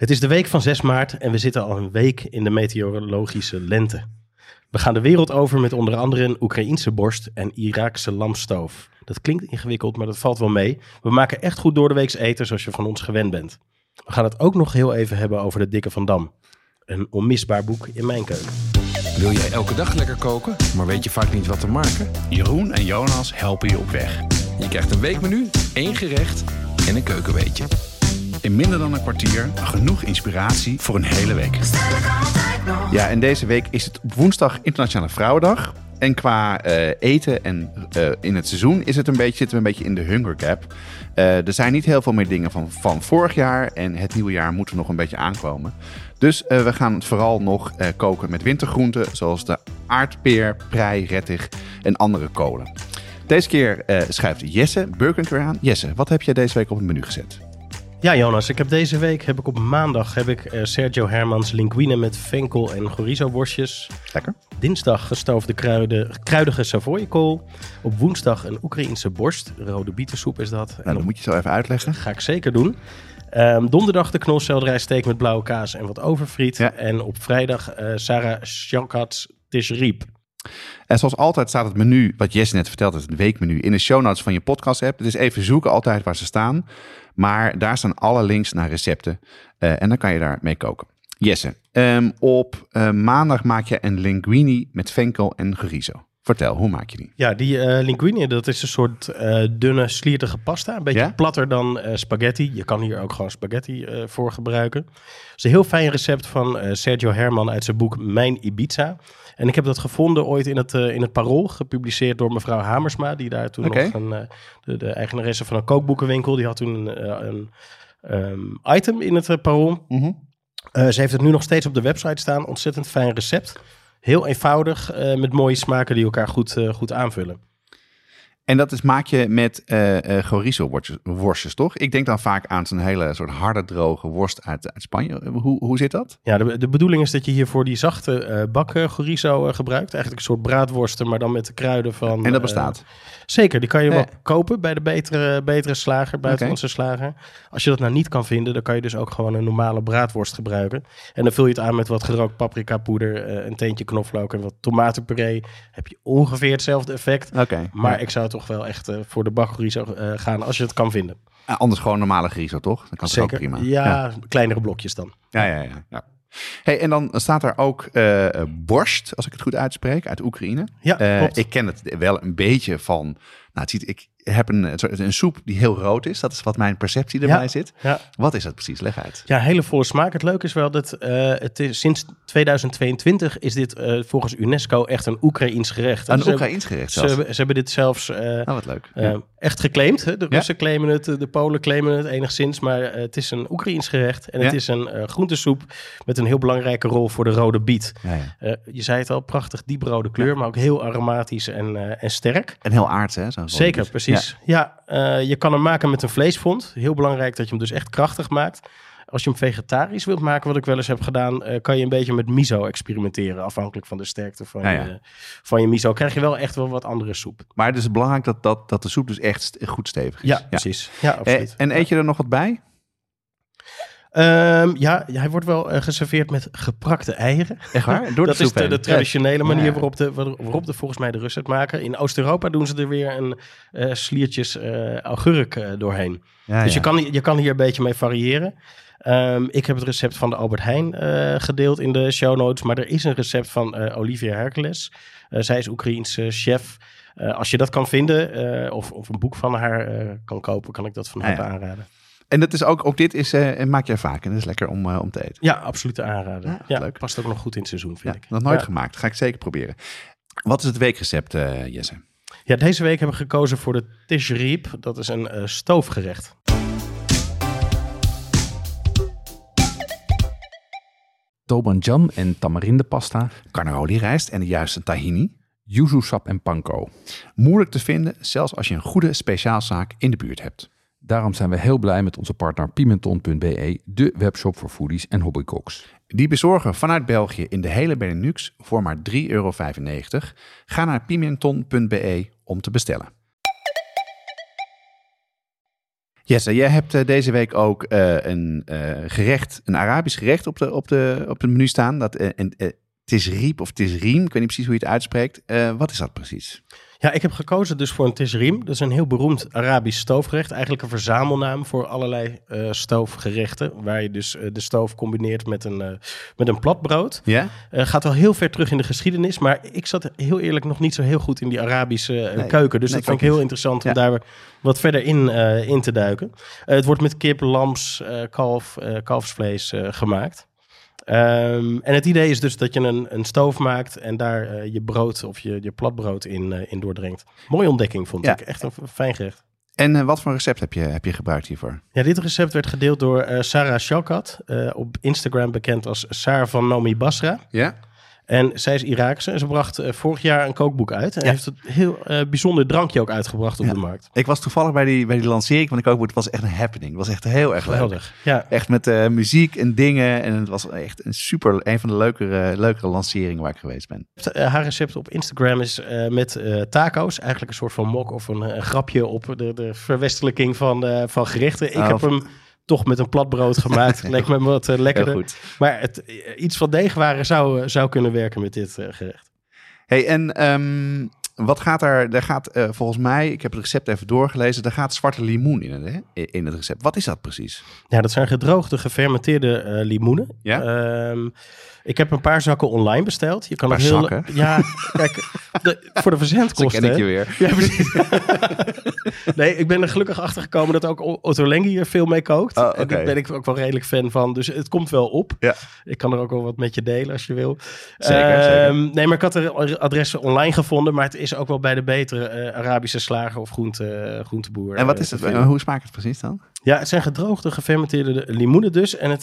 Het is de week van 6 maart en we zitten al een week in de meteorologische lente. We gaan de wereld over met onder andere een Oekraïense borst en Iraakse lamstoof. Dat klinkt ingewikkeld, maar dat valt wel mee. We maken echt goed door de weeks eten zoals je van ons gewend bent. We gaan het ook nog heel even hebben over de Dikke van Dam. Een onmisbaar boek in mijn keuken. Wil jij elke dag lekker koken, maar weet je vaak niet wat te maken? Jeroen en Jonas helpen je op weg. Je krijgt een weekmenu, één gerecht en een keukenweetje. In minder dan een kwartier genoeg inspiratie voor een hele week. Ja, en deze week is het woensdag Internationale Vrouwendag. En qua eh, eten en eh, in het seizoen is het een beetje, zitten we een beetje in de hunger gap. Eh, er zijn niet heel veel meer dingen van, van vorig jaar. En het nieuwe jaar moet er nog een beetje aankomen. Dus we gaan vooral nog koken met wintergroenten. Zoals de aardpeer, prei, rettig en andere kolen. Deze keer schuift Jesse Burkenker aan. Jesse, wat heb jij deze week op het menu gezet? Ja, Jonas, ik heb deze week heb ik op maandag heb ik uh, Sergio Hermans linguine met venkel en chorizo worstjes. Lekker. Dinsdag gestoofde kruiden, kruidige savoykool. Op woensdag een Oekraïense borst. Rode bietensoep is dat. Nou, dat moet je zo even uitleggen. Ga ik zeker doen. Um, donderdag de knolselderijsteek met blauwe kaas en wat overfriet. Ja. En op vrijdag uh, Sarah Shankats tishriep. En zoals altijd staat het menu, wat Jesse net verteld heeft, het weekmenu, in de show notes van je podcast app. Dus even zoeken altijd waar ze staan. Maar daar staan alle links naar recepten. Uh, en dan kan je daar mee koken. Jesse, um, op uh, maandag maak je een linguine met venkel en chorizo. Vertel, hoe maak je die? Ja, die uh, linguine, dat is een soort uh, dunne, sliertige pasta. Een beetje ja? platter dan uh, spaghetti. Je kan hier ook gewoon spaghetti voor gebruiken. Het is een heel fijn recept van Sergio Herman uit zijn boek Mijn Ibiza. En ik heb dat gevonden ooit in het, in het Parool, gepubliceerd door mevrouw Hamersma, die daar toen okay. nog een, de, de, eigenaresse van een kookboekenwinkel, die had toen een, een um, item in het Parool. Mm -hmm. ze heeft het nu nog steeds op de website staan. Ontzettend fijn recept. Heel eenvoudig, uh, met mooie smaken die elkaar goed, uh, goed aanvullen. En dat is, maak je met uh, uh, chorizo worstjes, toch? Ik denk dan vaak aan zo'n hele soort harde, droge worst uit, uit Spanje. Hoe, hoe zit dat? Ja, de, de bedoeling is dat je hiervoor die zachte uh, bakken chorizo gebruikt. Eigenlijk een soort braadworsten, maar dan met de kruiden van... En dat bestaat? zeker, die kan je wel kopen bij de betere, betere slager, buitenlandse okay. slager. Als je dat nou niet kan vinden, dan kan je dus ook gewoon een normale braadworst gebruiken. En dan vul je het aan met wat gerookt paprika poeder, een teentje knoflook en wat tomatenpuree. Heb je ongeveer hetzelfde effect. Okay, maar ja. ik zou toch wel echt uh, voor de bakchorizo uh, gaan als je het kan vinden. Anders gewoon normale chorizo, toch? Dan kan het Zeker. ook prima. Ja, ja, kleinere blokjes dan. Ja, ja, ja. ja. Hey, en dan staat er ook uh, borst, als ik het goed uitspreek, uit Oekraïne. Ja, ik ken het wel een beetje van. Nou, het ziet, ik heb een, een soep die heel rood is. Dat is wat mijn perceptie erbij ja, zit. Ja. Wat is dat precies? Leg uit. Ja, hele volle smaak. Het leuke is wel dat uh, het is, sinds 2022 is dit uh, volgens UNESCO echt een Oekraïns gerecht. Een Oekraïns gerecht ze, ze, hebben dit zelfs uh, oh, wat leuk. Ja. echt geclaimd. Hè? De Russen claimen het, de Polen claimen het enigszins. Maar het is een Oekraïns gerecht. En het is een groentesoep met een heel belangrijke rol voor de rode biet. je zei het al, prachtig dieprode kleur, maar ook heel aromatisch en, en sterk. En heel aards, hè? Zeker, precies. Ja, uh, je kan hem maken met een vleesfond. Heel belangrijk dat je hem dus echt krachtig maakt. Als je hem vegetarisch wilt maken, wat ik wel eens heb gedaan, uh, kan je een beetje met miso experimenteren. Afhankelijk van de sterkte van, ja, ja. Je, van je miso. Krijg je wel echt wel wat andere soep. Maar het is belangrijk dat, dat, dat de soep dus echt goed stevig is. Ja, precies. Ja, absoluut. En, en eet je er nog wat bij? Um, ja, hij wordt wel uh, geserveerd met geprakte eieren. Echt waar? Door dat de is de, de traditionele Ja. manier waarop, de, waarop de volgens mij de Russen het maken. In Oost-Europa doen ze er weer een uh, sliertjes uh, augurk doorheen. Ja, dus. Je, kan, je kan hier een beetje mee variëren. Um, ik heb het recept van de Albert Heijn gedeeld in de show notes. Maar er is een recept van Olivia Hercules. Zij is Oekraïense chef. Als je dat kan vinden of, of een boek van haar kan kopen, kan ik dat van harte ja. aanraden. En dat is ook, ook dit is, uh, maak jij vaak en dat is lekker om, uh, om te eten. Ja, absoluut te aanraden. Ja, Ja, leuk. past ook nog goed in het seizoen, vind Ja, ik. nog nooit ja. gemaakt. Ga ik zeker proberen. Wat is het weekrecept, uh, Jesse? Ja, deze week hebben we gekozen voor de tishriep. Dat is een uh, stoofgerecht. Tobanjam en tamarindepasta, Carnaroli rijst en de juiste tahini. yuzu sap en panko. Moeilijk te vinden, zelfs als je een goede speciaalzaak in de buurt hebt. Daarom zijn we heel blij met onze partner Pimenton.be, de webshop voor foodies en hobbycooks. Die bezorgen vanuit België in de hele Benelux voor maar 3,95 euro. Ga naar pimenton.be om te bestellen. Jesse, jij hebt uh, deze week ook uh, een uh, gerecht, een Arabisch gerecht op de, op de, op het menu staan. Dat, het is riep of het is riem, ik weet niet precies hoe je het uitspreekt. wat is dat precies? Ja, ik heb gekozen dus voor een tisrim. Dat is een heel beroemd Arabisch stoofgerecht. Eigenlijk een verzamelnaam voor allerlei uh, stoofgerechten. Waar je dus uh, de stoof combineert met een, uh, met een platbrood. Ja? gaat wel heel ver terug in de geschiedenis. Maar ik zat heel eerlijk nog niet zo heel goed in die Arabische nee, keuken. Dus nee, dat vond ik heel interessant om daar wat verder in, in te duiken. het wordt met kip, lams, kalf, kalfsvlees gemaakt. Um, en het idee is dus dat je een, een stoof maakt en daar uh, je brood of je, je platbrood in, uh, in doordringt. Mooie ontdekking vond ja. ik. Echt een fijn gerecht. En uh, wat voor recept heb je, heb je gebruikt hiervoor? Ja, dit recept werd gedeeld door Sarah Shalkat, op Instagram bekend als Sarah van Nomi Basra. Ja. En zij is Iraakse en ze bracht uh, vorig jaar een kookboek uit. En heeft een heel uh, bijzonder drankje ook uitgebracht op ja. de markt. Ik was toevallig bij die, bij die lancering van de kookboek. Het was echt een happening. Het was echt heel erg Geweldig. leuk. Ja. Echt met uh, muziek en dingen. En het was echt een super, een van de leukere, leukere lanceringen waar ik geweest ben. haar recept op Instagram is met taco's. Eigenlijk een soort van mok of een, een grapje op de, de verwestelijking van, van gerechten. Ik Oh, heb hem toch met een platbrood gemaakt. Leek me wat uh, lekkerder. Heel goed. Maar het, iets van deegwaren zou, zou kunnen werken met dit uh, gerecht. Hey, en um, wat gaat er? Er gaat uh, volgens mij, ik heb het recept even doorgelezen, er gaat zwarte limoen in het, hè? in het recept. Wat is dat precies? Ja, dat zijn gedroogde, gefermenteerde limoenen. Ja. Um, ik heb een paar zakken online besteld. Je kan een heel zakken? Ja, kijk, de, voor de verzendkosten. Zo ken ik je weer. Ja, precies. nee, ik ben er gelukkig achter gekomen dat ook Otto Lengi hier veel mee kookt. Oh, okay. En daar ben ik ook wel redelijk fan van. Dus het komt wel op. Ja. Ik kan er ook wel wat met je delen als je wil. Zeker, um, zeker. Nee, maar ik had er adressen online gevonden. Maar het is ook wel bij de betere uh, Arabische slager of groente, uh, groenteboer. En wat is het? Hoe smaakt het precies dan? Ja, het zijn gedroogde, gefermenteerde limoenen dus. En het,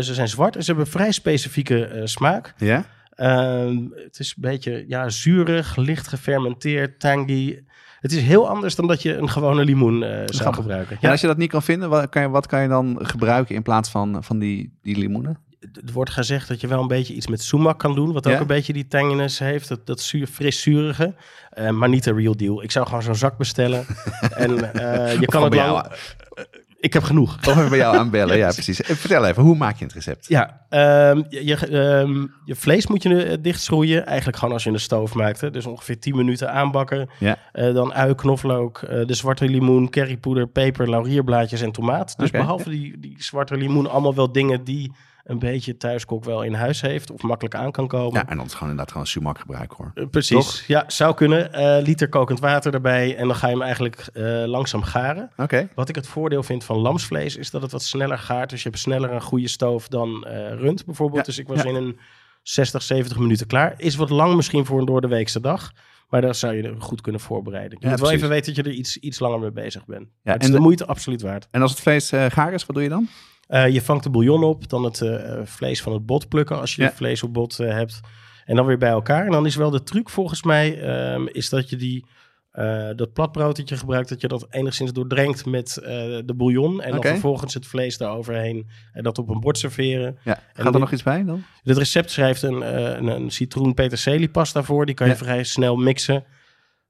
ze zijn zwart en ze hebben vrij specifieke smaak. Ja? Uh, het is een beetje ja, zuurig, licht gefermenteerd, tangy. Het is heel anders dan dat je een gewone limoen uh, zou Grappig. gebruiken. En als je dat niet kan vinden, wat kan je, wat kan je dan gebruiken in plaats van, van die, die limoenen? Er wordt gezegd dat je wel een beetje iets met sumac kan doen, wat ook Ja? een beetje die tanginess heeft, dat, dat zuur, fris zurige, uh, maar niet de real deal. Ik zou gewoon zo'n zak bestellen en uh, je kan het jou- Ik heb genoeg. Of even bij jou aanbellen, ja precies. Eh, Vertel even, hoe maak je het recept? Ja, ehm, je, je, ehm, je vlees moet je eh, dichtschroeien. Eigenlijk gewoon als je in de stoof maakt. Hè. Dus ongeveer 10 minuten aanbakken. Ja. Eh, dan ui, knoflook, eh, de zwarte limoen, currypoeder, peper, laurierblaadjes en tomaat. Dus behalve die, die zwarte limoen, allemaal wel dingen die een beetje thuiskok wel in huis heeft. Of makkelijk aan kan komen. Ja, en dan is gewoon inderdaad gewoon sumac gebruiken hoor. Eh, precies. Toch? Ja, zou kunnen. Eh, liter kokend water erbij. En dan ga je hem eigenlijk eh, langzaam garen. Oké. Wat ik het voordeel vind van lamsvlees is dat het wat sneller gaart. Dus je hebt sneller een goede stoof dan rund bijvoorbeeld. Ja, Dus ik was ja. in een 60, 70 minuten klaar. Is wat lang misschien voor een door de weekse dag. Maar daar zou je er goed kunnen voorbereiden. Je Ja, moet wel even weten dat je er iets, iets langer mee bezig bent. Ja, het en is de de- moeite absoluut waard. En als het vlees eh, gaar is, wat doe je dan? Eh, je vangt de bouillon op, dan het eh, vlees van het bot plukken als je Ja. vlees op bot eh, hebt. En dan weer bij elkaar. En dan is wel de truc volgens mij, ehm, is dat je die, dat platbrood dat je gebruikt, dat je dat enigszins doordrenkt met de bouillon. En dan vervolgens het vlees daaroverheen en dat op een bord serveren. Ja. Gaat dit- er nog iets bij dan? Het recept schrijft een, een, een citroen peterselie pasta voor. Die kan je Ja. vrij snel mixen.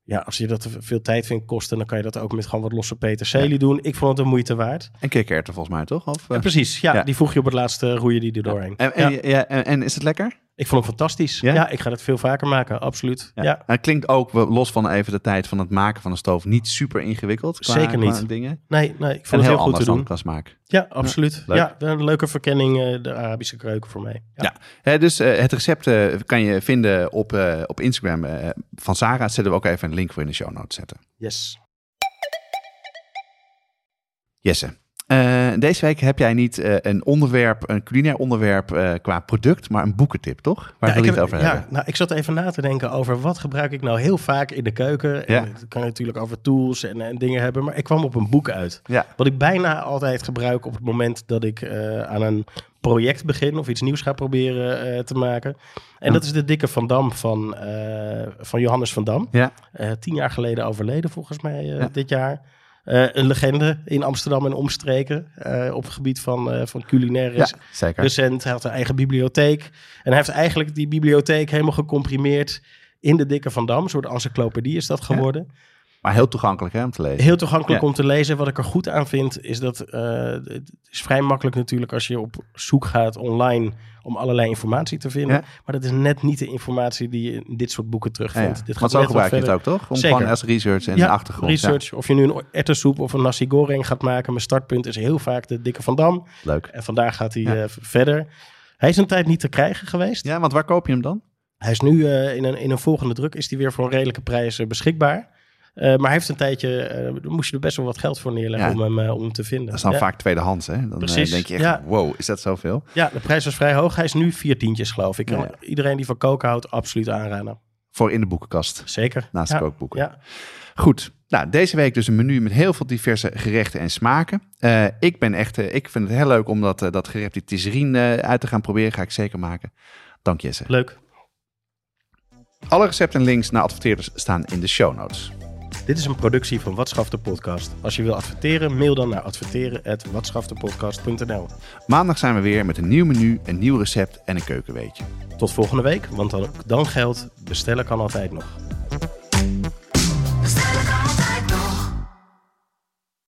Ja, als je dat veel tijd vindt kosten, dan kan je dat ook met gewoon wat losse peterselie doen. Ik vond het de moeite waard. En kikkererwten volgens mij toch? Of, eh? Ja, precies, ja, ja. die voeg je op het laatste, roeien die er doorheen. en, en is het lekker? Ik vond hem fantastisch. Ja? Ja? ik ga het veel vaker maken, absoluut. Ja, En het klinkt ook, los van even de tijd van het maken van een stoof, niet super ingewikkeld. Qua, Zeker niet. qua dingen. nee, nee, ik En vond het heel heel goed te doen. Ja, absoluut. Ja, een leuke verkenning, eh, de Arabische keuken voor mij. Ja. Ja. Hè, dus eh, het recept eh, kan je vinden op, op Instagram van Sarah. Zetten we ook even een link voor in de show notes zetten. Yes. Jesse, eh, deze week heb jij niet eh, een onderwerp, een culinair onderwerp eh, qua product, maar een boekentip, toch? Waar Ja, wil je het over ja, hebben? Nou, ik zat even na te denken over wat gebruik ik nou heel vaak in de keuken. En Ja. Het kan natuurlijk over tools en, en dingen hebben, maar ik kwam op een boek uit. Ja. Wat ik bijna altijd gebruik op het moment dat ik aan een project begin of iets nieuws ga proberen te maken. En dat is de dikke Van Dam van, van Johannes van Dam. Ja, tien jaar geleden overleden volgens mij Ja. dit jaar. Eh, een legende in Amsterdam en omstreken eh, op het gebied van, eh van culinair ja zeker. recent. Hij had een eigen bibliotheek. En hij heeft eigenlijk die bibliotheek helemaal gecomprimeerd in de dikke Van Dam. Een soort encyclopedie is dat geworden. Maar heel toegankelijk hè, om te lezen. Heel toegankelijk om te lezen. Wat ik er goed aan vind, is dat uh, het is vrij makkelijk natuurlijk als je op zoek gaat online om allerlei informatie te vinden. Maar dat is net niet de informatie die je in dit soort boeken terugvindt. Ja, Dit gaat zo gebruik je het ook, toch? Om Zeker. gewoon als research en achtergrond. research. Of je nu een ertessoep of een nasi goreng gaat maken. Mijn startpunt is heel vaak de dikke Van Dam. Leuk. En vandaar gaat hij uh, verder. Hij is een tijd niet te krijgen geweest. Ja, want waar koop je hem dan? Hij is nu uh, in, een, in een volgende druk is hij weer voor een redelijke prijs beschikbaar. Uh, maar hij heeft een tijdje, uh, moest je er best wel wat geld voor neerleggen om, hem, uh, om hem te vinden. Dat is dan vaak tweedehands, hè? Dan Precies, denk je echt, wow, is dat zoveel? Ja, de prijs was vrij hoog. Hij is nu vier tientjes, geloof ik. Iedereen die van koken houdt, absoluut aanraden. Voor in de boekenkast. Zeker. Naast de kookboeken. Ja. Goed. Nou, deze week dus een menu met heel veel diverse gerechten en smaken. ik ben echt, ik vind het heel leuk om dat, dat gerecht, die tisserine, uit te gaan proberen. Ga ik zeker maken. Dank Jesse. Leuk. Alle recepten en links naar adverteerders staan in de show notes. Dit is een productie van Watschafte Podcast. Als je wil adverteren, mail dan naar adverteren.watschaftepodcast.nl Maandag zijn we weer met een nieuw menu, een nieuw recept en een keukenweetje. Tot volgende week, want dan, dan geldt, bestellen kan altijd nog.